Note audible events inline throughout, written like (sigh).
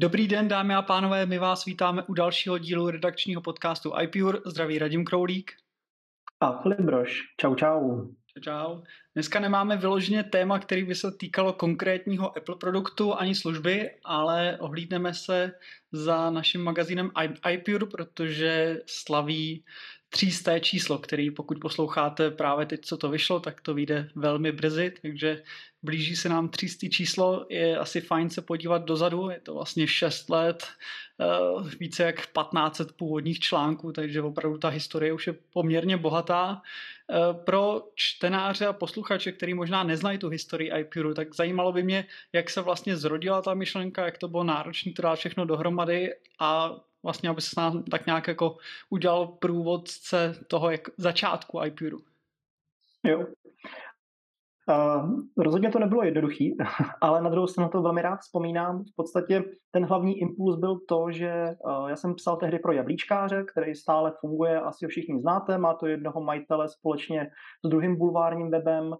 Dobrý den, dámy a pánové, my vás vítáme u dalšího dílu redakčního podcastu iPure. Zdraví Radim Kroulík. A Filip Broš. Čau, čau. Čau. Dneska nemáme vyloženě téma, který by se týkalo konkrétního Apple produktu ani služby, ale ohlídneme se za naším magazínem iPure, protože slaví třísté číslo, který pokud posloucháte právě teď, co to vyšlo, tak to vyjde velmi brzy, takže blíží se nám třístý číslo, je asi fajn se podívat dozadu, je to vlastně 6 let, eh, více jak 1500 původních článků, takže opravdu ta historie už je poměrně bohatá. Eh, pro čtenáře a posluchače, který možná neznají tu historii iPuru, tak zajímalo by mě, jak se vlastně zrodila ta myšlenka, jak to bylo náročné to dát všechno dohromady a vlastně, aby se nám tak nějak jako udělal průvodce toho jak začátku iPuru. Jo. Uh, rozhodně to nebylo jednoduchý, (laughs) ale na druhou stranu to velmi rád vzpomínám. V podstatě ten hlavní impuls byl to, že uh, já jsem psal tehdy pro jablíčkáře, který stále funguje, asi ho všichni znáte, má to jednoho majitele společně s druhým bulvárním webem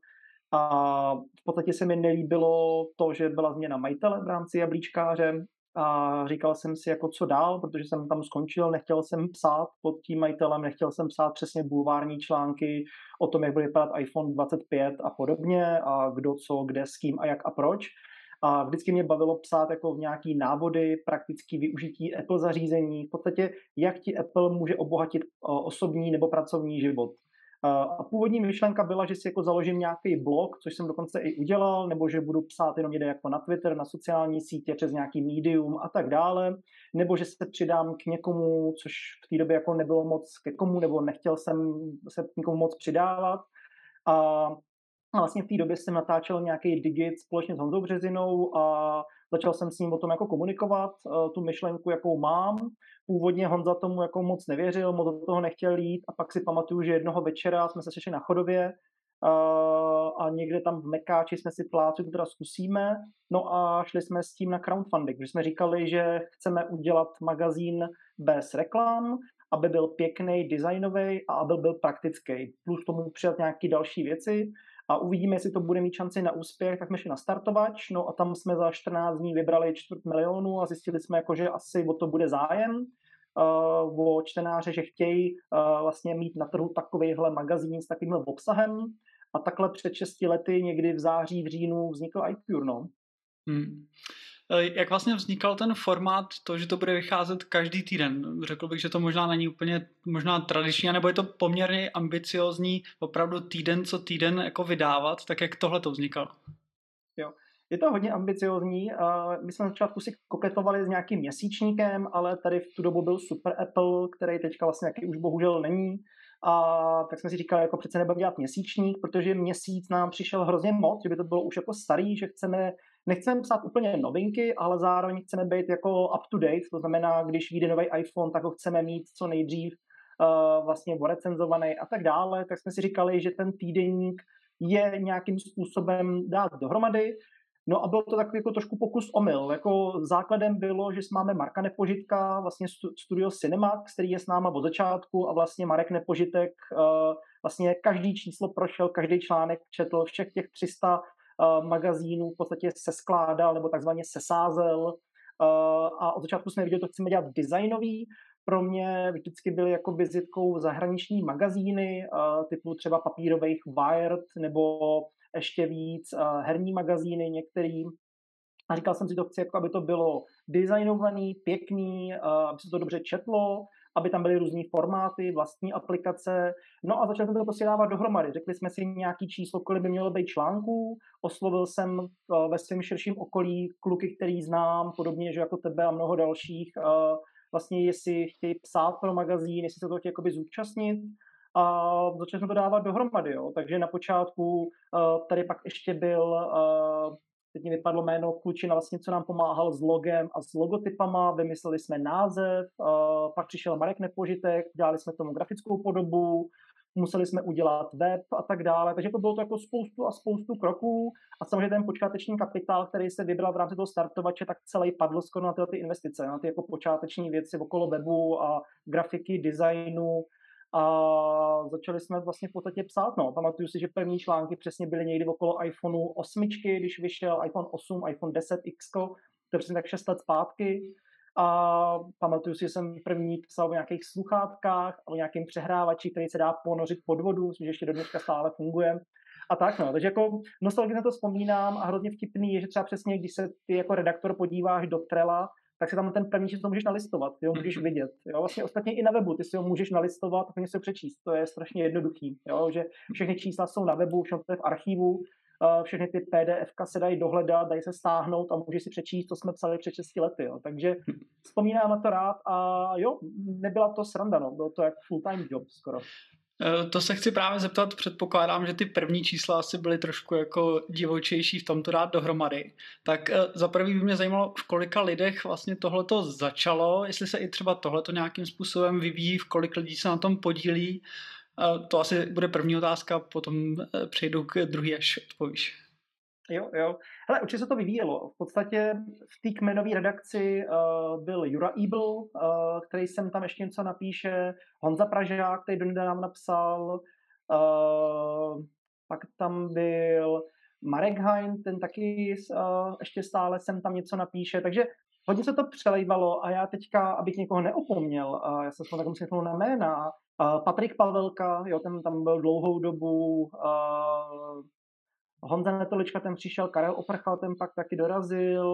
a v podstatě se mi nelíbilo to, že byla změna majitele v rámci jablíčkáře a říkal jsem si, jako co dál, protože jsem tam skončil, nechtěl jsem psát pod tím majitelem, nechtěl jsem psát přesně bulvární články o tom, jak bude vypadat iPhone 25 a podobně a kdo co, kde, s kým a jak a proč. A vždycky mě bavilo psát jako v nějaký návody, praktický využití Apple zařízení, v podstatě jak ti Apple může obohatit osobní nebo pracovní život. A původní myšlenka byla, že si jako založím nějaký blog, což jsem dokonce i udělal, nebo že budu psát jenom někde jako na Twitter, na sociální sítě, přes nějaký medium a tak dále, nebo že se přidám k někomu, což v té době jako nebylo moc ke komu, nebo nechtěl jsem se k někomu moc přidávat. A a vlastně v té době jsem natáčel nějaký digit společně s Honzou Březinou a začal jsem s ním o tom jako komunikovat, eh, tu myšlenku, jakou mám. Původně Honza tomu jako moc nevěřil, moc do toho nechtěl jít a pak si pamatuju, že jednoho večera jsme se sešli na chodově eh, a někde tam v Mekáči jsme si plácli, to teda zkusíme. No a šli jsme s tím na crowdfunding, protože jsme říkali, že chceme udělat magazín bez reklam, aby byl pěkný, designový a aby byl praktický. Plus tomu přijat nějaké další věci a uvidíme, jestli to bude mít šanci na úspěch, tak jsme šli na startovač, no a tam jsme za 14 dní vybrali čtvrt milionu a zjistili jsme, jako, že asi o to bude zájem, uh, o čtenáře, že chtějí uh, vlastně mít na trhu takovýhle magazín s takovýmhle obsahem a takhle před 6 lety, někdy v září, v říjnu vznikl iPure, no. Hmm. Eh, jak vlastně vznikal ten formát, to, že to bude vycházet každý týden? Řekl bych, že to možná není úplně možná tradiční, nebo je to poměrně ambiciozní opravdu týden co týden jako vydávat, tak jak tohle to vznikalo? Jo. Je to hodně ambiciozní. My jsme na začátku si koketovali s nějakým měsíčníkem, ale tady v tu dobu byl Super Apple, který teďka vlastně jaký už bohužel není. A tak jsme si říkali, jako přece nebudeme dělat měsíčník, protože měsíc nám přišel hrozně moc, že by to bylo už jako starý, že chceme nechceme psát úplně novinky, ale zároveň chceme být jako up to date, to znamená, když vyjde nový iPhone, tak ho chceme mít co nejdřív uh, vlastně recenzovaný a tak dále, tak jsme si říkali, že ten týdenník je nějakým způsobem dát dohromady. No a byl to takový jako trošku pokus omyl. Jako základem bylo, že máme Marka Nepožitka, vlastně studio Cinemax, který je s náma od začátku a vlastně Marek Nepožitek uh, vlastně každý číslo prošel, každý článek četl, všech těch 300 Eh, magazínů v podstatě se skládal nebo takzvaně sesázel eh, a od začátku jsme viděli, že to chceme dělat designový. Pro mě vždycky byly jako vizitkou zahraniční magazíny eh, typu třeba papírových Wired nebo ještě víc herní magazíny některý. A říkal jsem si, to chci, jako aby to bylo designovaný, pěkný, aby se to dobře četlo, aby tam byly různé formáty, vlastní aplikace. No a začali jsme to prostě dávat dohromady. Řekli jsme si nějaký číslo, kolik by mělo být článků. Oslovil jsem eh, ve svém širším okolí kluky, který znám, podobně že jako tebe a mnoho dalších, eh, vlastně jestli chtějí psát pro magazín, jestli se to chtějí zúčastnit a začali jsme to dávat dohromady. Jo. Takže na počátku uh, tady pak ještě byl teď mi vypadlo jméno klučina, vlastně, co nám pomáhal s logem a s logotypama, vymysleli jsme název, pak přišel Marek Nepožitek, dělali jsme tomu grafickou podobu, museli jsme udělat web a tak dále, takže to bylo to jako spoustu a spoustu kroků. A samozřejmě ten počáteční kapitál, který se vybral v rámci toho startovače, tak celý padl skoro na tyhle ty investice, na ty jako počáteční věci okolo webu a grafiky, designu, a začali jsme vlastně v podstatě psát. No. Pamatuju si, že první články přesně byly někdy okolo iPhoneu 8, když vyšel iPhone 8, iPhone 10X, to je přesně tak 6 let zpátky. A pamatuju si, že jsem první psal o nějakých sluchátkách, o nějakém přehrávači, který se dá ponořit pod vodu, myslím, že ještě do dneška stále funguje. A tak no, takže jako nostalgicky na to vzpomínám a hrozně vtipný je, že třeba přesně, když se ty jako redaktor podíváš do Trela, tak si tam ten první číslo můžeš nalistovat, ty ho můžeš mhm. vidět. Jo? Vlastně ostatně i na webu, ty si ho můžeš nalistovat a si ho přečíst. To je strašně jednoduchý, jo? že všechny čísla jsou na webu, všechno to je v archivu, všechny ty PDF se dají dohledat, dají se stáhnout a můžeš si přečíst, co jsme psali před 6 lety. Jo. Takže vzpomínám na to rád a jo, nebyla to sranda, no. bylo to jak full-time job skoro. Eh, to se chci právě zeptat, předpokládám, že ty první čísla asi byly trošku jako divočejší v tomto dát dohromady. Tak eh, za prvý by mě zajímalo, v kolika lidech vlastně tohleto začalo, jestli se i třeba tohleto nějakým způsobem vyvíjí, v kolik lidí se na tom podílí. Eh, to asi bude první otázka, potom přejdu k druhé, až odpovíš. Jo, jo. Hele, určitě se to vyvíjelo. V podstatě v té kmenové redakci uh, byl Jura Ebel, uh, který jsem tam ještě něco napíše, Honza Pražák, který do nám napsal, uh, pak tam byl Marek Hein, ten taky uh, ještě stále jsem tam něco napíše, takže hodně se to přelejvalo a já teďka, abych někoho neopomněl, uh, já jsem se tak musím na jména, uh, Patrik Pavelka, jo, ten tam byl dlouhou dobu, uh, Honza Netolička, ten přišel, Karel Oprchal, ten pak taky dorazil,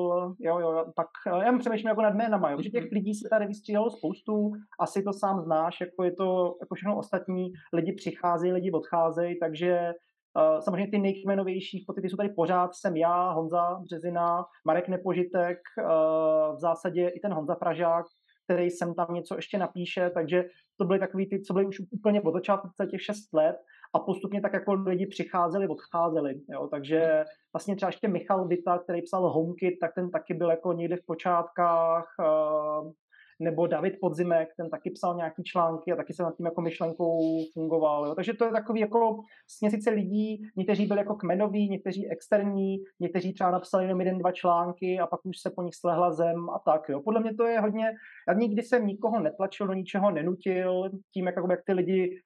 jo, jo, pak, já jen přemýšlím jako nad jménama, jo, že těch lidí se tady vystřídalo spoustu, asi to sám znáš, jako je to, jako všechno ostatní, lidi přicházejí, lidi odcházejí, takže Uh, samozřejmě ty nejkmenovější ty jsou tady pořád, jsem já, Honza Březina, Marek Nepožitek, uh, v zásadě i ten Honza Pražák, který sem tam něco ještě napíše, takže to byly takový ty, co byly už úplně od začátku těch šest let a postupně tak jako lidi přicházeli, odcházeli, jo, takže vlastně třeba ještě Michal Vita, který psal HomeKit, tak ten taky byl jako někde v počátkách, uh, nebo David Podzimek, ten taky psal nějaký články a taky se nad tím jako myšlenkou fungoval. Jo. Takže to je takový jako směsice lidí, někteří byli jako kmenoví, někteří externí, někteří třeba napsali jenom jeden, dva články a pak už se po nich slehla zem a tak. Jo. Podle mě to je hodně, já nikdy jsem nikoho netlačil, do ničeho nenutil, tím, jak, jak ty lidi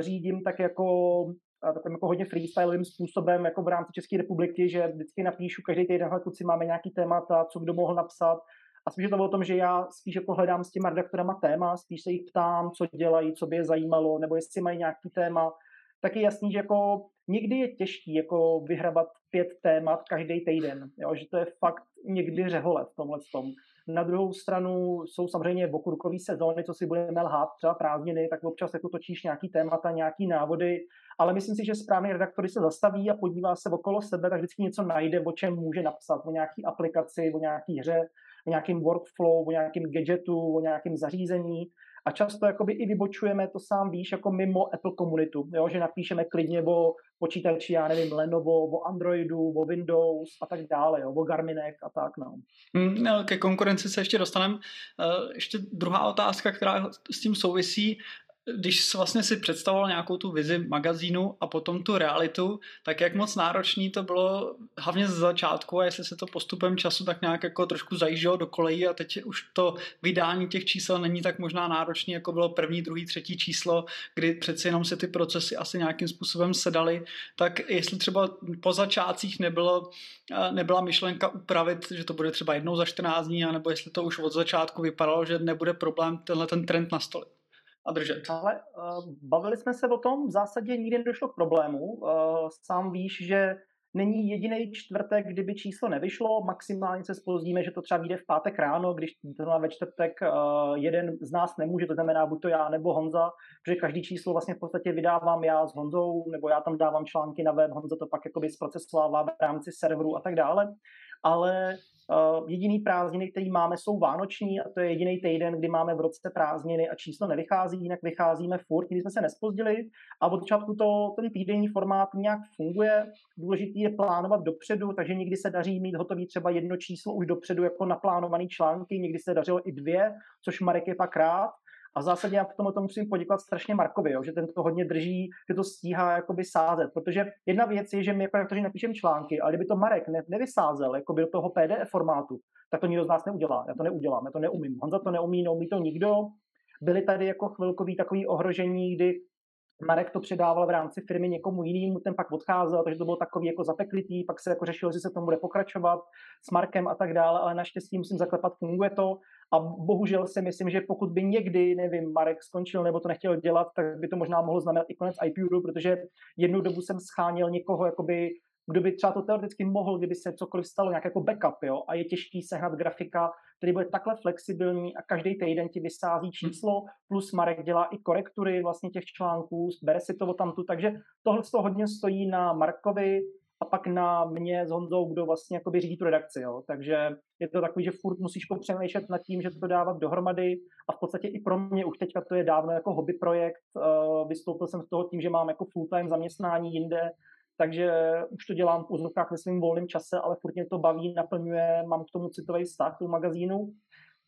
řídím, tak jako takovým jako hodně freestylovým způsobem, jako v rámci České republiky, že vždycky napíšu každý týden, kluci, máme nějaký témata, co kdo mohl napsat, a spíš je to o tom, že já spíš jako hledám s těma redaktorama téma, spíš se jich ptám, co dělají, co by je zajímalo, nebo jestli mají nějaký téma. Tak je jasný, že jako někdy je těžký jako vyhrabat pět témat každý týden, jo? že to je fakt někdy řehole v tomhle tom. Na druhou stranu jsou samozřejmě okurkové sezóny, co si budeme lhát, třeba prázdniny, tak občas jako točíš nějaký témata, nějaký návody, ale myslím si, že správný redaktor, se zastaví a podívá se okolo sebe, tak vždycky něco najde, o čem může napsat, o nějaký aplikaci, o nějaký hře, o nějakém workflow, o nějakém gadgetu, o nějakém zařízení a často jakoby i vybočujeme, to sám víš, jako mimo Apple komunitu, jo? že napíšeme klidně o počítači, já nevím, Lenovo, o Androidu, o Windows a tak dále, jo? o Garminech a tak. No. Hmm, no, ke konkurenci se ještě dostaneme. Eh, ještě druhá otázka, která s tím souvisí když vlastně si představoval nějakou tu vizi magazínu a potom tu realitu, tak jak moc náročný to bylo hlavně z začátku a jestli se to postupem času tak nějak jako trošku zajíždělo do kolejí a teď už to vydání těch čísel není tak možná náročný, jako bylo první, druhý, třetí číslo, kdy přeci jenom se ty procesy asi nějakým způsobem sedaly, tak jestli třeba po začátcích nebylo, nebyla myšlenka upravit, že to bude třeba jednou za 14 dní, anebo jestli to už od začátku vypadalo, že nebude problém tenhle ten trend nastolit a držet. Ale uh, bavili jsme se o tom, v zásadě nikdy nedošlo k problému. Uh, sám víš, že není jediný čtvrtek, kdyby číslo nevyšlo, maximálně se spozdíme, že to třeba vyjde v pátek ráno, když to ve čtvrtek uh, jeden z nás nemůže, to znamená buď to já nebo Honza, protože každý číslo vlastně v podstatě vydávám já s Honzou, nebo já tam dávám články na web, Honza to pak jakoby zprocesovává v rámci serveru a tak dále. Ale Uh, jediný prázdniny, který máme, jsou vánoční a to je jediný týden, kdy máme v roce prázdniny a číslo nevychází, jinak vycházíme furt, když jsme se nespozdili a od začátku to, ten týdenní formát nějak funguje. Důležitý je plánovat dopředu, takže někdy se daří mít hotový třeba jedno číslo už dopředu jako naplánovaný články, někdy se dařilo i dvě, což Marek je pak rád. A v zásadě já v tomhle to musím poděkovat strašně Markovi, jo, že ten to hodně drží, že to stíhá jakoby sázet. Protože jedna věc je, že my jako redaktoři napíšeme články, ale kdyby to Marek ne, nevysázel jako do toho PDF formátu, tak to nikdo z nás neudělá. Já to neudělám, já to neumím. Honza to neumí, neumí to nikdo. Byly tady jako chvilkový takový ohrožení, kdy Marek to předával v rámci firmy někomu jinému, ten pak odcházel, takže to bylo takový jako zapeklitý, pak se jako řešilo, že se tomu bude pokračovat s Markem a tak dále, ale naštěstí musím zaklepat, funguje to a bohužel si myslím, že pokud by někdy, nevím, Marek skončil nebo to nechtěl dělat, tak by to možná mohlo znamenat i konec IPU, protože jednu dobu jsem scháněl někoho, jakoby kdo by třeba to teoreticky mohl, kdyby se cokoliv stalo, nějak jako backup, jo, a je těžký sehnat grafika, který bude takhle flexibilní a každý týden ti vysází číslo, plus Marek dělá i korektury vlastně těch článků, bere si to tamtu, takže tohle to hodně stojí na Markovi a pak na mě s Honzou, kdo vlastně jakoby řídí tu redakci, jo. takže je to takový, že furt musíš popřemýšlet nad tím, že to dávat dohromady a v podstatě i pro mě už teďka to je dávno jako hobby projekt, uh, vystoupil jsem z toho tím, že mám jako full-time zaměstnání jinde, takže už to dělám v úzovkách ve svém volném čase, ale furt mě to baví, naplňuje, mám k tomu citový vztah, tu magazínu.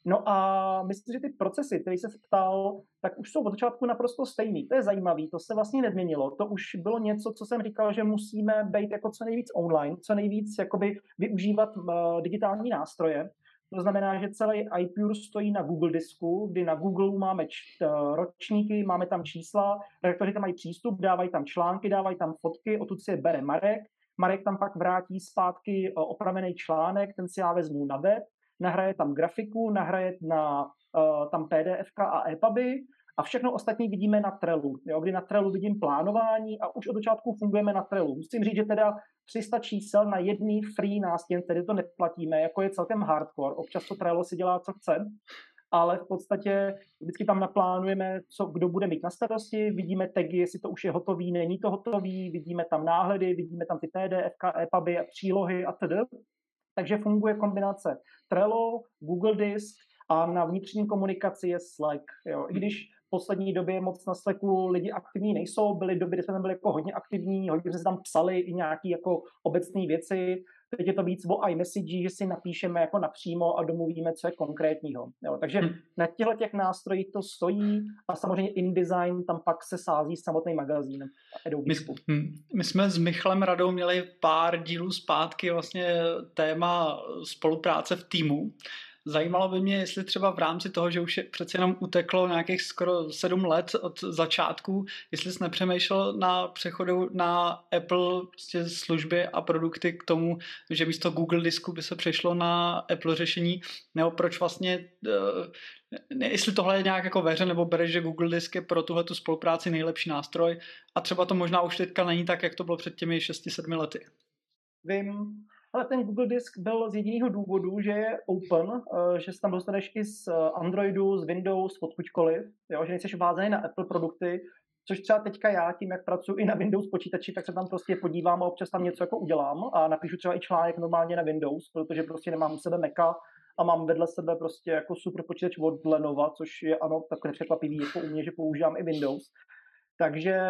No a myslím, že ty procesy, které se ptal, tak už jsou od začátku naprosto stejný. To je zajímavé, to se vlastně nezměnilo. To už bylo něco, co jsem říkal, že musíme být jako co nejvíc online, co nejvíc jakoby využívat uh, digitální nástroje. To znamená, že celý iPure stojí na Google disku, kdy na Google máme č- eh, ročníky, máme tam čísla, redaktoři tam mají přístup, dávají tam články, dávají tam fotky, odtud si je bere Marek. Marek tam pak vrátí zpátky eh, opravený článek, ten si já vezmu na web, nahraje tam grafiku, nahraje na, uh, tam PDF a EPUBy a všechno ostatní vidíme na Trellu, jo, kdy na Trellu vidím plánování a už od začátku fungujeme na Trellu. Musím říct, že teda 300 čísel na jedný free nástěn, tedy to neplatíme, jako je celkem hardcore. Občas to Trello si dělá, co chce, ale v podstatě vždycky tam naplánujeme, co kdo bude mít na starosti, vidíme tagy, jestli to už je hotový, není to hotový, vidíme tam náhledy, vidíme tam ty PDF, EPUBy a přílohy a td. Takže funguje kombinace Trello, Google Disk a na vnitřní komunikaci je Slack. Jo. I když poslední době moc na Slacku lidi aktivní nejsou, byly doby, kdy jsme tam byli jako hodně aktivní, hodně jsme se tam psali i nějaké jako obecné věci, teď je to víc o iMessage, že si napíšeme jako napřímo a domluvíme, co je konkrétního. Jo, takže hmm. na těchto těch nástrojích to stojí a samozřejmě InDesign tam pak se sází samotný magazín Adobe. My, hm, my jsme s Michalem Radou měli pár dílů zpátky vlastně téma spolupráce v týmu Zajímalo by mě, jestli třeba v rámci toho, že už je přece jenom uteklo nějakých skoro sedm let od začátku, jestli jsi nepřemýšlel na přechodu na Apple prostě služby a produkty k tomu, že místo Google disku by se přešlo na Apple řešení, nebo proč vlastně, eh, ne, jestli tohle je nějak jako ve hře, nebo bereš, že Google disk je pro tuhle tu spolupráci nejlepší nástroj a třeba to možná už teďka není tak, jak to bylo před těmi 6-7 lety. Vím, ale ten Google Disk byl z jediného důvodu, že je open, eh, že se tam dostaneš i z eh, Androidu, z Windows, odkudkoliv, jo, že nejsi vázaný na Apple produkty, což třeba teďka já, tím jak pracuji i na Windows počítači, tak se tam prostě podívám a občas tam něco jako udělám a napíšu třeba i článek normálně na Windows, protože prostě nemám u sebe Maca a mám vedle sebe prostě jako super počítač od Lenova, což je ano, tak nepřekvapivý jako u mě, že používám i Windows. Takže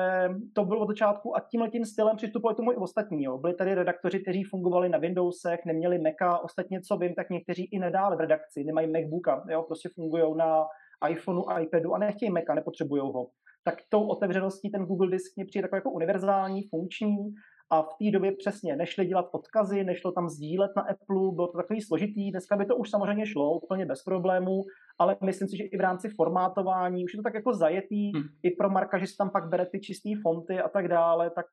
to bylo od začátku a tímhle tím stylem přistupovali tomu i ostatní. Jo. Byli tady redaktoři, kteří fungovali na Windowsech, neměli Maca, ostatně co vím, tak někteří i nadále v redakci nemají MacBooka, jo, prostě fungují na iPhoneu, iPadu a nechtějí Maca, nepotřebují ho. Tak tou otevřeností ten Google Disk mě přijde takový jako univerzální, funkční a v té době přesně nešli dělat odkazy, nešlo tam sdílet na Apple, bylo to takový složitý. Dneska by to už samozřejmě šlo úplně bez problémů, ale myslím si, že i v rámci formátování už je to tak jako zajetý hmm. i pro Marka, že si tam pak bere ty čisté fonty a tak dále, tak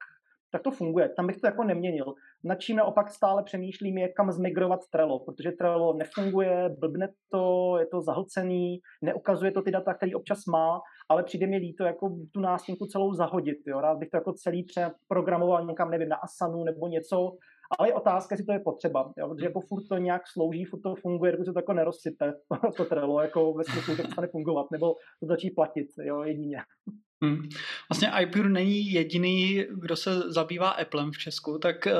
tak to funguje. Tam bych to jako neměnil. Nad čím naopak stále přemýšlím je, kam zmigrovat Trello, protože Trello nefunguje, blbne to, je to zahlcený, neukazuje to ty data, který občas má, ale přijde mi líto jako tu nástěnku celou zahodit. Jo. Rád bych to jako celý přeprogramoval někam, nevím, na Asanu nebo něco, ale je otázka, jestli to je potřeba, jo, protože jako furt to nějak slouží, furt to funguje, dokud se to jako nerozsype, (laughs) to Trello, jako ve smyslu, že to stane fungovat, nebo to začí platit, jo, jedině. Hmm. Vlastně iPure není jediný, kdo se zabývá Applem v Česku, tak eh,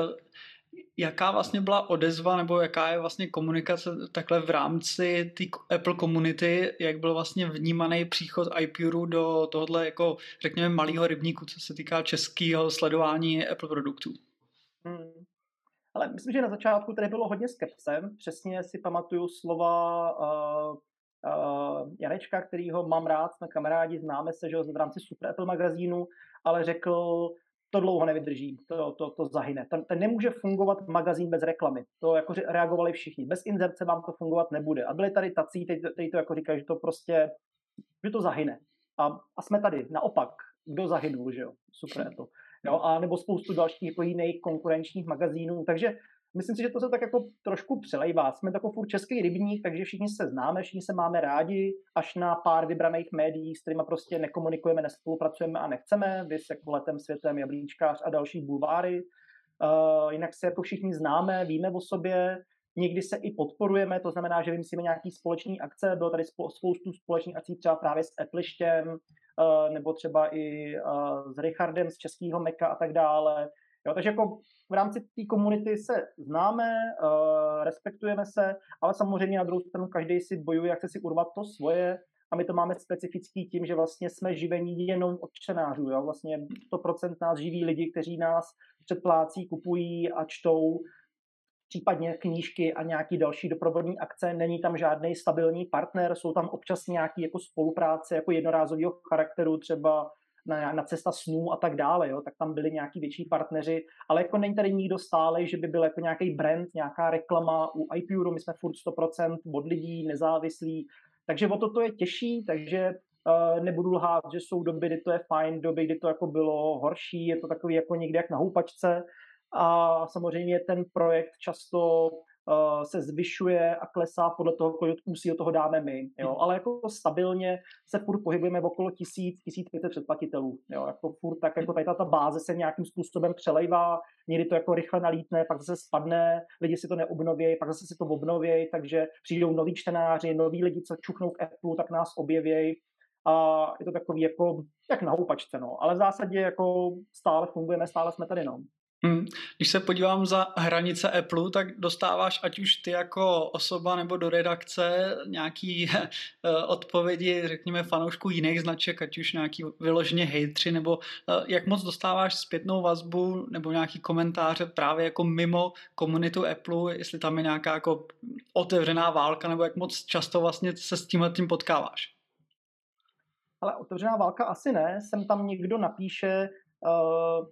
jaká vlastně byla odezva nebo jaká je vlastně komunikace takhle v rámci té Apple komunity, jak byl vlastně vnímaný příchod iPure do tohohle jako řekněme malého rybníku, co se týká českého sledování Apple produktů? Hmm. Ale myslím, že na začátku tady bylo hodně skepsem. Přesně si pamatuju slova uh, uh, Janečka, kterýho mám rád, jsme kamarádi, známe se že v rámci Super Apple magazínu, ale řekl, to dlouho nevydrží, to, to, to zahyne. Ten, ten nemůže fungovat magazín bez reklamy. To jako reagovali všichni. Bez inzerce vám to fungovat nebude. A byli tady tací, kteří to jako říkají, že to prostě, že to zahyne. A, a jsme tady, naopak, kdo zahynul, že jo? Super to. Jo, a nebo spoustu dalších jako jiných konkurenčních magazínů. Takže myslím si, že to se tak jako trošku přelejvá. Jsme jako furt český rybník, takže všichni se známe, všichni se máme rádi, až na pár vybraných médií, s kterými prostě nekomunikujeme, nespolupracujeme a nechceme, vy se jako letem světem, jablíčkář a další bulváry. Uh, jinak se jako všichni známe, víme o sobě, někdy se i podporujeme, to znamená, že vymyslíme nějaký společný akce, bylo tady spoustu společných akcí třeba právě s Appleištěm, uh, nebo třeba i uh, s Richardem z českého Meka a tak dále. Jo, takže jako v rámci té komunity se známe, uh, respektujeme se, ale samozřejmě na druhou stranu každý si bojuje, jak se si urvat to svoje a my to máme specifický tím, že vlastně jsme živení jenom od čtenářů. Jo? Vlastně 100% nás živí lidi, kteří nás předplácí, kupují a čtou případně knížky a nějaký další doprovodní akce. Není tam žádný stabilní partner, jsou tam občas nějaké jako spolupráce jako jednorázového charakteru, třeba na, na cesta snů a tak dále, jo, tak tam byli nějaký větší partneři, ale jako není tady nikdo stále, že by byl jako nějaký brand, nějaká reklama u iPure, my jsme furt 100% od lidí, nezávislí, takže o to to je těžší, takže uh, nebudu lhát, že jsou doby, kdy to je fajn, doby, kdy to jako bylo horší, je to takový jako někde jak na houpačce. A samozřejmě ten projekt často uh, se zvyšuje a klesá podle toho, kolik úsilí do toho dáme my. Jo? Hmm. Ale jako stabilně se furt pohybujeme v okolo 1000, 1500 předplatitelů. Jo? Jako furt tak jako tady ta báze se nějakým způsobem přelejvá, někdy to jako rychle nalítne, pak zase spadne, lidi si to neobnoví, pak zase si to obnoví, takže přijdou noví čtenáři, noví lidi, co čuchnou k Apple, tak nás objeví a je to takový jako, jak na houpačce, no. Ale v zásadě jako stále fungujeme, stále jsme tady, no. Hmm. Když se podívám za hranice Apple, tak dostáváš ať už ty jako osoba nebo do redakce nějaký (laughs) eh, odpovědi, řekněme, fanoušků jiných značek, ať už nějaký vyloženě hejtři, nebo eh, jak moc dostáváš zpětnou vazbu nebo nějaký komentáře právě jako mimo komunitu Apple, jestli tam je nějaká jako otevřená válka, nebo jak moc často vlastně se s tímhle tím potkáváš? Ale otevřená válka asi ne, sem tam někdo napíše, uh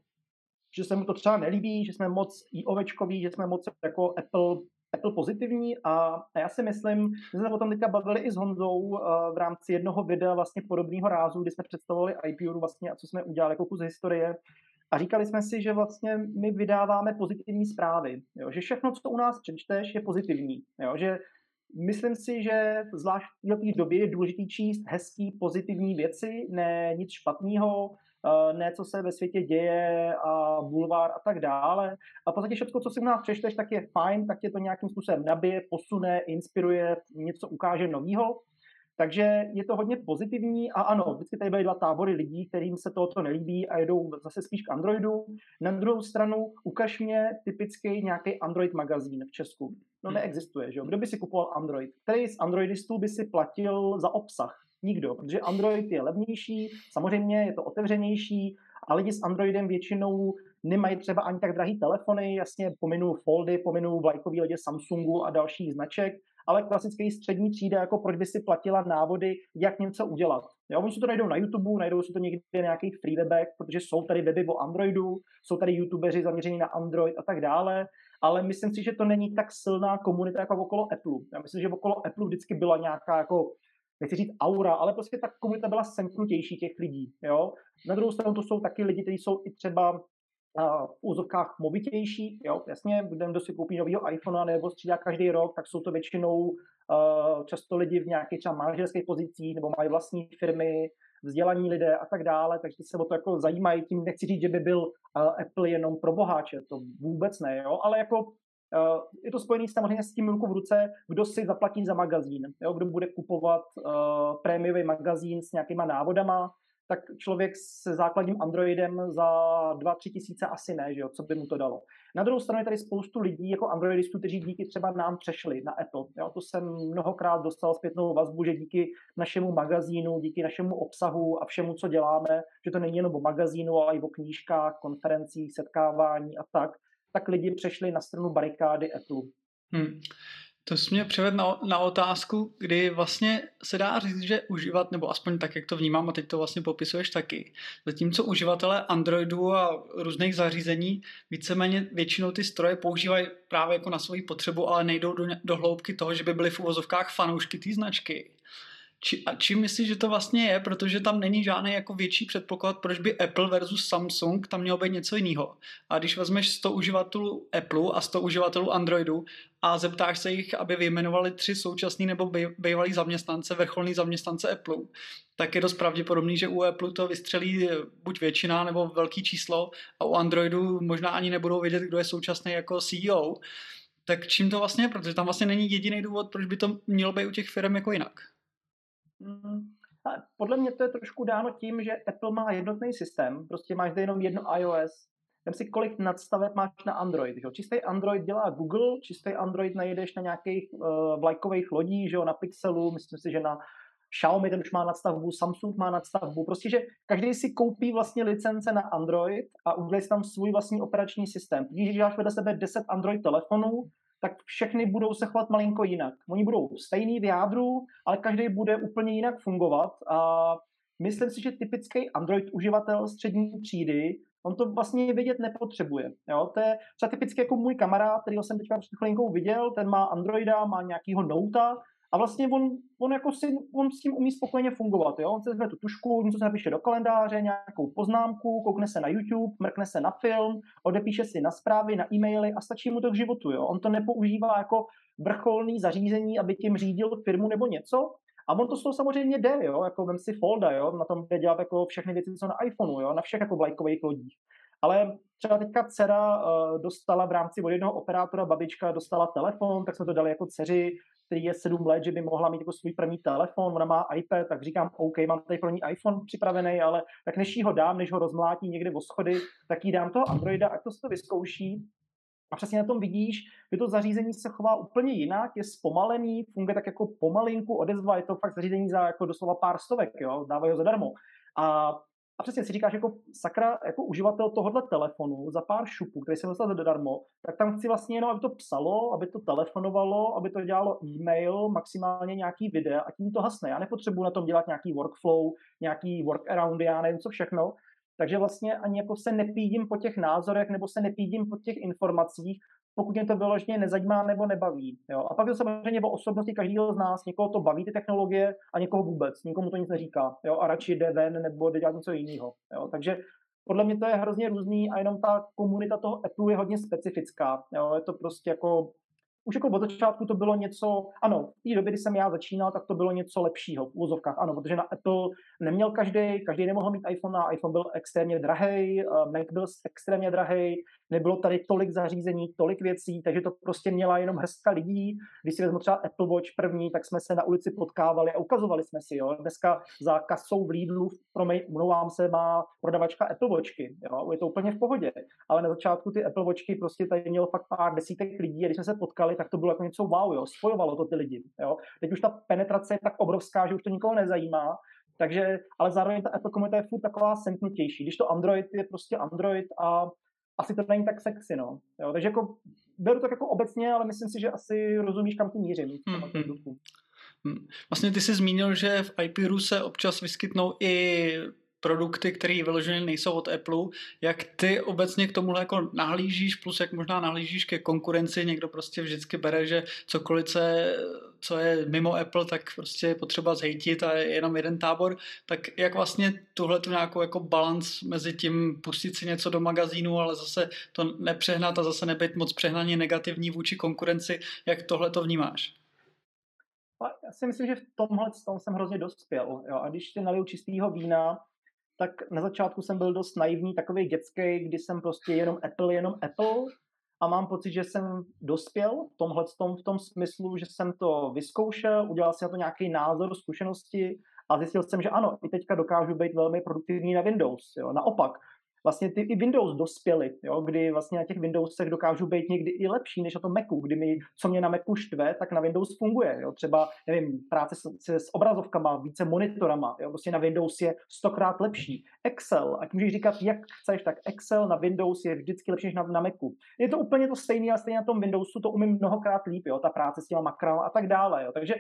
že se mu to třeba nelíbí, že jsme moc ovečkoví, že jsme moc jako Apple, Apple pozitivní a, a já si myslím, že jsme o tom teďka bavili i s Honzou uh, v rámci jednoho videa vlastně podobného rázu, kdy jsme představovali iPure vlastně a co jsme udělali jako kus historie a říkali jsme si, že vlastně my vydáváme pozitivní zprávy, jo? že všechno, co u nás přečteš, je pozitivní, jo? že Myslím si, že zvlášť v této době je důležité číst hezký, pozitivní věci, ne nic špatného, Eh, ne co se ve světě děje a bulvár a tak dále. A v podstatě všechno, co si u nás přečteš, tak je fajn, tak tě to nějakým způsobem nabije, posune, inspiruje, něco ukáže novýho. Takže je to hodně pozitivní a ano, vždycky tady byly dva tábory lidí, kterým se tohoto nelíbí a jedou zase spíš k Androidu. Na druhou stranu, ukaž mě typický nějaký Android magazín v Česku. No hmm. neexistuje, že jo? Kdo by si kupoval Android? Který z Androidistů by si platil za obsah? Nikdo, protože Android je levnější, samozřejmě je to otevřenější a lidi s Androidem většinou nemají třeba ani tak drahý telefony, jasně pominu Foldy, pominu vlajkový lidi Samsungu a dalších značek, ale klasický střední třída, jako proč by si platila návody, jak něco udělat. Jo, oni si to najdou na YouTube, najdou si to někde na nějakých free protože jsou tady weby o Androidu, jsou tady youtubeři zaměření na Android a tak dále, ale myslím si, že to není tak silná komunita jako okolo Apple. Já myslím, že okolo Apple vždycky byla nějaká jako nechci říct aura, ale prostě ta komunita byla semknutější těch lidí. Jo? Na druhou stranu to jsou taky lidi, kteří jsou i třeba v úzovkách movitější, jo, jasně, kdo si koupí novýho iPhone nebo střídá každý rok, tak jsou to většinou uh, často lidi v nějaké třeba manažerské pozici nebo mají vlastní firmy, vzdělaní lidé a tak dále, takže se o to jako zajímají. Tím nechci říct, že by byl uh, Apple jenom pro boháče, to vůbec ne, jo, ale jako Uh, je to spojené samozřejmě s tím ruku v ruce, kdo si zaplatí za magazín, jo? kdo bude kupovat uh, prémiový magazín s nějakýma návodama, tak člověk se základním Androidem za 2-3 tisíce asi ne, že jo, co by mu to dalo. Na druhou stranu je tady spoustu lidí, jako Androidistů, kteří díky třeba nám přešli na Apple. Jo, to jsem mnohokrát dostal zpětnou vazbu, že díky našemu magazínu, díky našemu obsahu a všemu, co děláme, že to není jenom o magazínu, ale i o knížkách, konferencích, setkávání a tak, tak lidi přešli na stranu barikády Apple. Hmm. To jsi mě převed na, na otázku, kdy vlastně se dá říct, že uživat, nebo aspoň tak, jak to vnímám, a teď to vlastně popisuješ taky. Zatímco uživatelé Androidu a různých zařízení víceméně většinou ty stroje používají právě jako na svoji potřebu, ale nejdou do, do hloubky toho, že by byly v uvozovkách fanoušky té značky. Či, a čím myslíš, že to vlastně je? Protože tam není žádný jako větší předpoklad, proč by Apple versus Samsung tam mělo být něco jiného. A když vezmeš 100 uživatelů Apple a 100 uživatelů Androidu a zeptáš se jich, aby vyjmenovali tři současný nebo bývalý zaměstnance, vrcholný zaměstnance Apple, tak je dost pravděpodobný, že u Apple to vystřelí buď většina nebo velký číslo a u Androidu možná ani nebudou vědět, kdo je současný jako CEO. Tak čím to vlastně je? Protože tam vlastně není jediný důvod, proč by to mělo být u těch firm jako jinak. Mm, podle mě to je trošku dáno tím, že Apple má jednotný systém, prostě máš zde jenom jedno iOS, Vem si, kolik nadstaveb máš na Android. Že? Čistý Android dělá Google, čistý Android najdeš na nějakých uh, vlajkových lodích, že na Pixelu, myslím si, že na Xiaomi ten už má nadstavbu, Samsung má nadstavbu. Prostě, že každý si koupí vlastně licence na Android a udělá si tam svůj vlastní operační systém. Když máš vedle sebe 10 Android telefonů, tak všechny budou se chovat malinko jinak. Oni budou stejný v jádru, ale každý bude úplně jinak fungovat a myslím si, že typický Android uživatel střední třídy on to vlastně vědět nepotřebuje. Jo? To je třeba typicky jako můj kamarád, který jsem teďka před chvilinkou viděl, ten má Androida, má nějakýho Nota a vlastně on, on, jako si, on s tím umí spokojeně fungovat. Jo? On se vezme tu tušku, něco se napíše do kalendáře, nějakou poznámku, koukne se na YouTube, mrkne se na film, odepíše si na zprávy, na e-maily a stačí mu to k životu. Jo? On to nepoužívá jako vrcholný zařízení, aby tím řídil firmu nebo něco, a on to z toho samozřejmě jde, jo, jako vem si Folda, jo, na tom jde dělat jako všechny věci, co na iPhoneu, jo, na všech jako vlajkových lodích. Ale třeba teďka dcera uh, dostala v rámci od jednoho operátora, babička dostala telefon, tak jsme to dali jako dceři, který je sedm let, že by mohla mít jako svůj první telefon, ona má iPad, tak říkám, OK, mám tady pro ní iPhone připravený, ale tak než jí ho dám, než ho rozmlátí někde o schody, tak jí dám toho Androida, ať to si to vyzkouší. A přesně na tom vidíš, že to zařízení se chová úplně jinak, je zpomalený, funguje tak jako pomalinku, odezva, je to fakt zařízení za jako doslova pár stovek, jo, dávají ho zadarmo. A a přesně si říkáš, jako sakra, jako uživatel tohohle telefonu za pár šupů, který jsem dostal zadarmo, tak tam chci vlastně jenom, aby to psalo, aby to telefonovalo, aby to dělalo e-mail, maximálně nějaký videa a tím to hasne. Já nepotřebuji na tom dělat nějaký workflow, nějaký workaroundy, já nevím co všechno. Takže vlastně ani jako se nepídím po těch názorech nebo se nepídím po těch informacích, pokud mě to vyloženě nezajímá nebo nebaví. Jo? A pak je samozřejmě o osobnosti každého z nás. Někoho to baví ty technologie a někoho vůbec. Nikomu to nic neříká. Jo? A radši jde ven nebo jde dělat něco jiného. Jo? Takže podle mě to je hrozně různý a jenom ta komunita toho Apple je hodně specifická. Jo? Je to prostě jako už jako od začátku to bylo něco, ano, v té době, kdy jsem já začínal, tak to bylo něco lepšího v úzovkách, ano, protože na Apple neměl každý, každý nemohl mít iPhone, a iPhone byl extrémně drahý, Mac byl extrémně drahý, nebylo tady tolik zařízení, tolik věcí, takže to prostě měla jenom hrstka lidí. Když si vezmu třeba Apple Watch první, tak jsme se na ulici potkávali a ukazovali jsme si, jo. Dneska za kasou v Lidlu, mluvám se, má prodavačka Apple Watchky, jo. Je to úplně v pohodě. Ale na začátku ty Apple Watchky prostě tady mělo fakt pár desítek lidí a když jsme se potkali, tak to bylo jako něco wow, jo. Spojovalo to ty lidi, jo. Teď už ta penetrace je tak obrovská, že už to nikoho nezajímá, takže, ale zároveň ta Apple komunita je furt taková semknutější. Když to Android je prostě Android a asi to není tak sexy, no. Jo, takže jako beru to jako obecně, ale myslím si, že asi rozumíš, kam tím mířím. Mm-hmm. Vlastně ty jsi zmínil, že v IPRu se občas vyskytnou i produkty, které vyloženě nejsou od Apple, jak ty obecně k tomuhle jako nahlížíš, plus jak možná nahlížíš ke konkurenci, někdo prostě vždycky bere, že cokoliv, co je, co je mimo Apple, tak prostě je potřeba zhejtit a je jenom jeden tábor, tak jak vlastně tuhle tu nějakou jako balans mezi tím pustit si něco do magazínu, ale zase to nepřehnat a zase nebyt moc přehnaně negativní vůči konkurenci, jak tohle to vnímáš? Já si myslím, že v tomhle tom jsem hrozně dospěl. Jo? A když si naliju čistého vína, tak na začátku jsem byl dost naivní, takový dětský, kdy jsem prostě jenom Apple, jenom Apple a mám pocit, že jsem dospěl v tomhle tom, v tom smyslu, že jsem to vyzkoušel, udělal si na to nějaký názor, zkušenosti A zjistil jsem, že ano, i teďka dokážu být velmi produktivní na Windows. Jo. Naopak, vlastně ty i Windows dospěly, jo, kdy vlastně na těch Windowsech dokážu být někdy i lepší než na tom Macu, kdy mi, co mě na Macu štve, tak na Windows funguje, jo, třeba, nevím, práce s, s obrazovkama, více monitorama, jo, prostě na Windows je stokrát lepší. Excel, ať můžeš říkat, jak chceš, tak Excel na Windows je vždycky lepší než na, na Macu. Je to úplně to stejné, ale stejně na tom Windowsu to umím mnohokrát líp, jo, ta práce s těma makrama a tak dále, jo, takže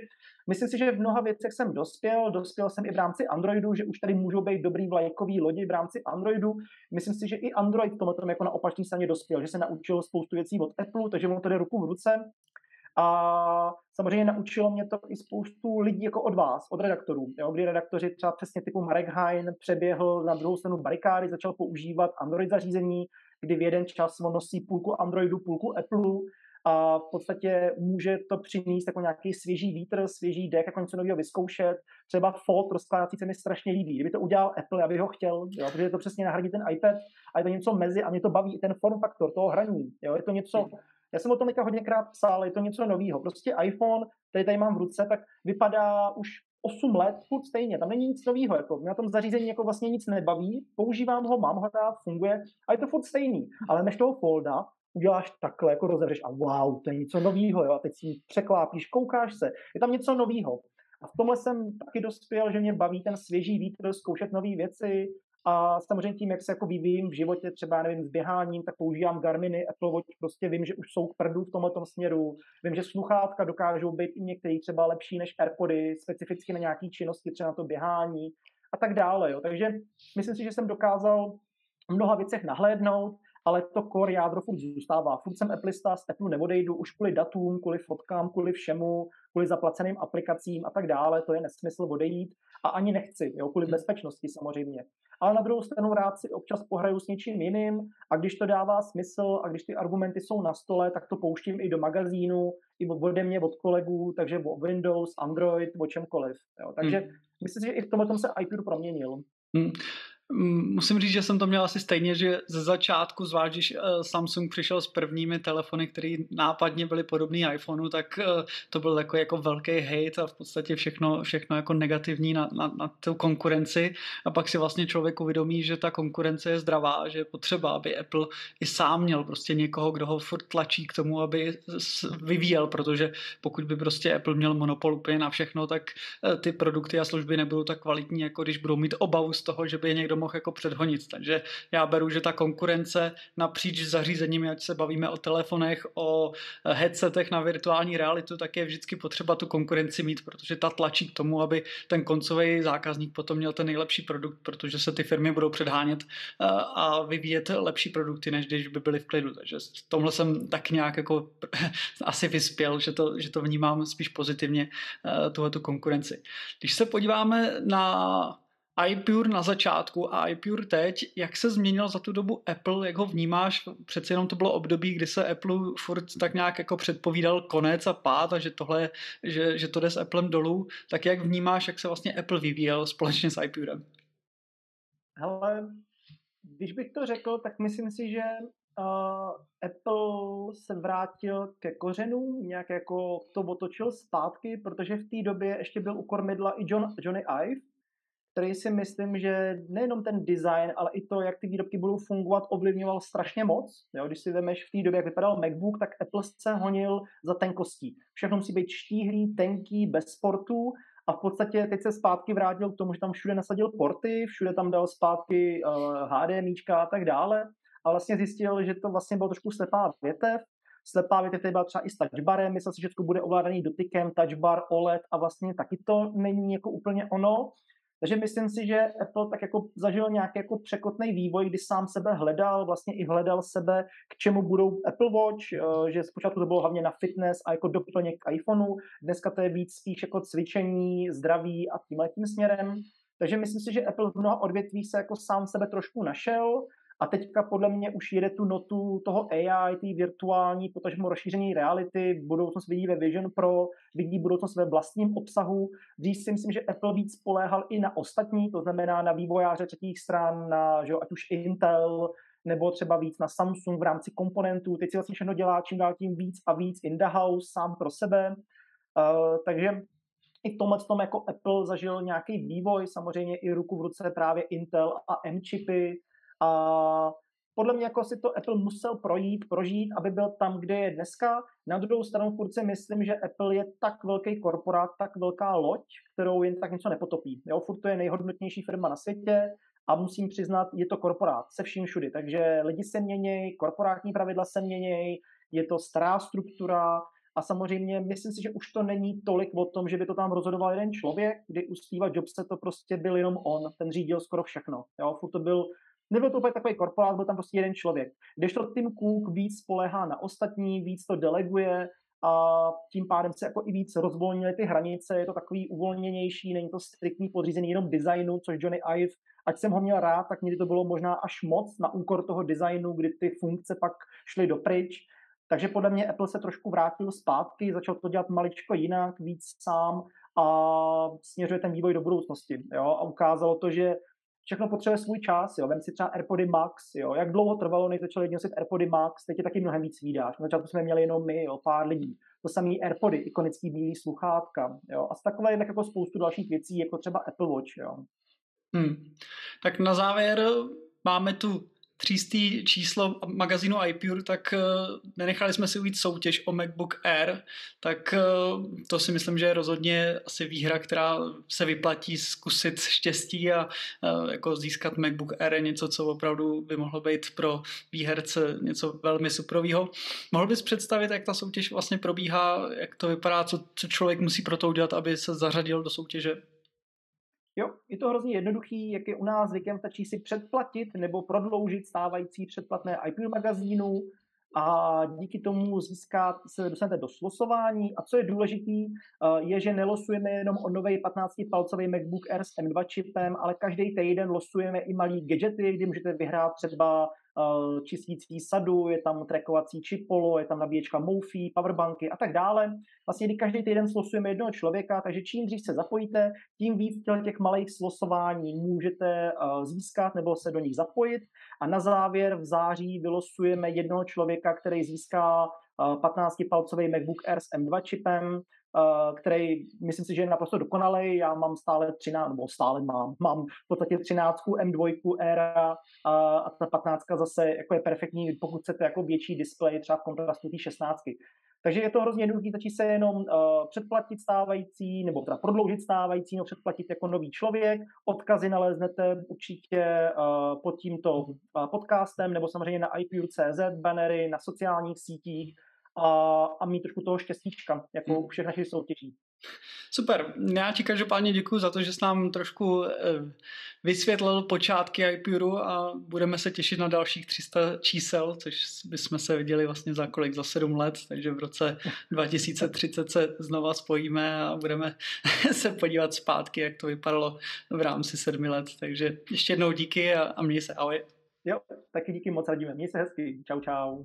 myslím si, že v mnoha věcech jsem dospěl, dospěl jsem i v rámci Androidu, že už tady můžou být dobrý vlajkový lodi v rámci Androidu, myslím si, že i Android tomu tom jako na opačné straně dospěl, že se naučil spoustu věcí od Apple, takže mu to jde ruku v ruce. A samozřejmě naučilo mě to i spoustu lidí jako od vás, od redaktorů, jo, kdy redaktoři třeba přesně typu Marek Hein přeběhl na druhou stranu barikády, začal používat Android zařízení, kdy v jeden čas on nosí půlku Androidu, půlku Apple a v podstatě může to přinést jako nějaký svěží vítr, svěží dech, jako něco nového vyzkoušet. Třeba fold rozkládací se mi strašně líbí. Kdyby to udělal Apple, já bych ho chtěl, jo, protože to přesně nahradí ten iPad a je to něco mezi a mě to baví i ten form faktor toho hraní. Jo, je to něco, já jsem o tom teďka hodněkrát psal, je to něco nového. Prostě iPhone, který tady mám v ruce, tak vypadá už 8 let furt stejně, tam není nic nového, jako mě na tom zařízení jako vlastně nic nebaví, používám ho, mám ho rád, funguje a je to furt stejný. Ale než toho folda uděláš takhle, jako rozevřeš a wow, to je něco nového, jo, a teď si překlápíš, koukáš se, je tam něco nového. A v tomhle jsem taky dospěl, že mě baví ten svěží vítr, zkoušet nové věci, a samozřejmě tím, jak se jako vyvíjím v životě, třeba nevím, s běháním, tak používám Garminy, Apple Watch, prostě vím, že už jsou k prdu v tomhle směru. Vím, že sluchátka dokážou být i některý třeba lepší než AirPody, specificky na nějaké činnosti, třeba na to běhání a tak dále. Jo. Takže myslím si, že jsem dokázal v mnoha věcech nahlédnout ale to core jádro furt zůstává. Furt jsem Applista, z Apple neodejdu už kvůli datům, kvůli fotkám, kvůli všemu, kvůli zaplaceným aplikacím a tak dále, to je nesmysl odejít a ani nechci, jo, kvůli hmm. bezpečnosti samozřejmě. Ale na druhou stranu rád si občas pohraju s něčím jiným a když to dává smysl a když ty argumenty jsou na stole, tak to pouštím i do magazínu, i ode mě, od kolegů, takže o Windows, Android, o čemkoliv. Jo. Takže hmm. myslím si, že i v tomhle se iPad proměnil. Hmm. Musím říct, že jsem to měl asi stejně, že ze začátku, zvlášť když eh, Samsung přišel s prvními telefony, které nápadně byly podobné iPhoneu, tak eh, to byl takový jako velký hate a v podstatě všechno, všechno jako negativní na, na, na tu konkurenci. A pak si vlastně člověk uvědomí, že ta konkurence je zdravá, že je potřeba, aby Apple i sám měl prostě někoho, kdo ho furt tlačí k tomu, aby vyvíjel, protože pokud by prostě Apple měl monopol úplně na všechno, tak eh, ty produkty a služby nebudou tak kvalitní, jako když budou mít obavu z toho, že by je někdo mohl jako předhonit. Takže já beru, že ta konkurence napříč zařízeními, ať se bavíme o telefonech, o headsetech na virtuální realitu, tak je vždycky potřeba tu konkurenci mít, protože ta tlačí k tomu, aby ten koncový zákazník potom měl ten nejlepší produkt, protože se ty firmy budou předhánět eh, a vyvíjet lepší produkty, než když by byly v klidu. Takže v tomhle jsem tak nějak jako (laughs) asi vyspěl, že to, že to vnímám spíš pozitivně, eh, tuhle tu konkurenci. Když se podíváme na iPure na začátku a iPure teď, jak se změnil za tu dobu Apple, jak ho vnímáš? Přeci jenom to bylo období, kdy se Apple furt tak nějak jako předpovídal konec a pád a že tohle, že, že to jde s Applem dolů, tak jak vnímáš, jak se vlastně Apple vyvíjel společně s iPurem? Hele, když bych to řekl, tak myslím si, že uh, Apple se vrátil ke kořenům, nějak jako to otočil zpátky, protože v té době ještě byl u kormidla i John, Johnny Ive, který si myslím, že nejenom ten design, ale i to, jak ty výrobky budou fungovat, ovlivňoval strašně moc. Jo, když si vemeš v té době, jak vypadal MacBook, tak Apple se honil za tenkostí. Všechno musí být štíhlý, tenký, bez sportů a v podstatě teď se zpátky vrátil k tomu, že tam všude nasadil porty, všude tam dal zpátky uh, eh, HDMIčka a tak dále. A vlastně zjistil, že to vlastně bylo trošku slepá větev, slepá větev tady byla třeba i s touchbarem, myslel si, že všechno bude ovládaný dotykem, touchbar, OLED a vlastně taky to není jako úplně ono. Takže myslím si, že Apple tak jako zažil nějaký jako překotný vývoj, kdy sám sebe hledal, vlastně i hledal sebe, k čemu budou Apple Watch, eh, že zpočátku to bylo hlavně na fitness a jako doplněk k iPhoneu, dneska to je víc spíš jako cvičení, zdraví a tímhle tím směrem. Takže myslím si, že Apple v mnoha odvětví se jako sám sebe trošku našel a teďka podle mě už jede tu notu toho AI, té virtuální, protože mu rozšíření reality, budoucnost vidí ve Vision Pro, vidí budoucnost ve vlastním obsahu. Dřív si myslím, že Apple víc spoléhal i na ostatní, to znamená na vývojáře třetích stran, na že ať už Intel, nebo třeba víc na Samsung v rámci komponentů. Teď si vlastně všechno dělá čím dál tím víc a víc in the house, sám pro sebe. Uh, takže i v tomhle tom jako Apple zažil nějaký vývoj, samozřejmě i ruku v ruce právě Intel a M-chipy a podle mě jako si to Apple musel projít, prožít, aby byl tam, kde je dneska. Na druhou stranu furt si myslím, že Apple je tak velký korporát, tak velká loď, kterou jen tak něco nepotopí. Jo, furt to je nejhodnotnější firma na světě a musím přiznat, je to korporát se vším všudy. Takže lidi se měnějí, korporátní pravidla se měnějí, je to stará struktura, a samozřejmě myslím si, že už to není tolik o tom, že by to tam rozhodoval jeden člověk, kdy u Steve Jobse to prostě byl jenom on, ten řídil skoro všechno. Jo, furt to byl Nebyl to úplně takový korporát, byl tam prostě jeden člověk. Když to Tim Cook víc spolehá na ostatní, víc to deleguje a tím pádem se jako i víc rozvolnily ty hranice, je to takový uvolněnější, není to striktní podřízený jenom designu, což Johnny Ive, ať jsem ho měl rád, tak někdy to bylo možná až moc na úkor toho designu, kdy ty funkce pak šly dopryč. Takže podle mě Apple se trošku vrátil zpátky, začal to dělat maličko jinak, víc sám a směřuje ten vývoj do budoucnosti. Jo? A ukázalo to, že všechno potřebuje svůj čas, jo. Vem si třeba AirPody Max, jo. Jak dlouho trvalo, než začali lidi nosit AirPody Max, teď je taky mnohem víc výdáš. Na začátku jsme měli jenom my, jo, pár lidí. To samý AirPody, ikonický bílý sluchátka, jo. A z takové jinak jako spoustu dalších věcí, jako třeba Apple Watch, jo. Hmm. Tak na závěr máme tu třístý číslo magazínu iPure, tak eh, nenechali jsme si ujít soutěž o MacBook Air, tak eh, to si myslím, že je rozhodně asi výhra, která se vyplatí zkusit štěstí a eh, jako získat MacBook Air něco, co opravdu by mohlo být pro výherce něco velmi suprového. Mohl bys představit, jak ta soutěž vlastně probíhá, jak to vypadá, co, co člověk musí pro to udělat, aby se zařadil do soutěže? Jo, je to hrozně jednoduchý, jak je u nás zvykem, stačí si předplatit nebo prodloužit stávající předplatné IP magazínu a díky tomu získat, se dostanete do slosování. A co je důležitý, eh, je, že nelosujeme jenom o nový 15-palcový MacBook Air s M2 čipem, ale každý týden losujeme i malý gadgety, kdy můžete vyhrát třeba čistící sadu, je tam trackovací čipolo, je tam nabíječka Mofi, powerbanky a tak dále. Vlastně kdy každý týden slosujeme jednoho člověka, takže čím dřív se zapojíte, tím víc těch malých slosování můžete eh, získat nebo se do nich zapojit. A na závěr v září vylosujeme jednoho člověka, který získá 15-palcový eh, MacBook Air s M2 čipem, Eh, který myslím si, že je naprosto dokonalý. Já mám stále 13, nebo stále mám, mám v podstatě 13 M2 era a, a ta 15 zase jako je perfektní, pokud chcete jako větší displej, třeba v kontrastu té 16. Takže je to hrozně jednoduché, stačí se jenom uh, předplatit stávající, nebo teda prodloužit stávající, nebo předplatit jako nový člověk. Odkazy naleznete určitě uh, pod tímto uh, podcastem, nebo samozřejmě na iPure.cz, bannery na sociálních sítích, a, a mít trošku toho štěstíčka, jako u všech našich soutěží. Super, já ti každopádně děkuji za to, že jsi nám trošku eh, vysvětlil počátky iPuru a budeme se těšit na dalších 300 čísel, což bychom se viděli vlastně za kolik, za 7 let, takže v roce (laughs) 2030 se znova spojíme a budeme (laughs) se podívat zpátky, jak to vypadalo v rámci sedmi let, takže ještě jednou díky a, a měj se, ahoj. Jo, taky díky moc radíme. Měj se hezky. Čau, čau.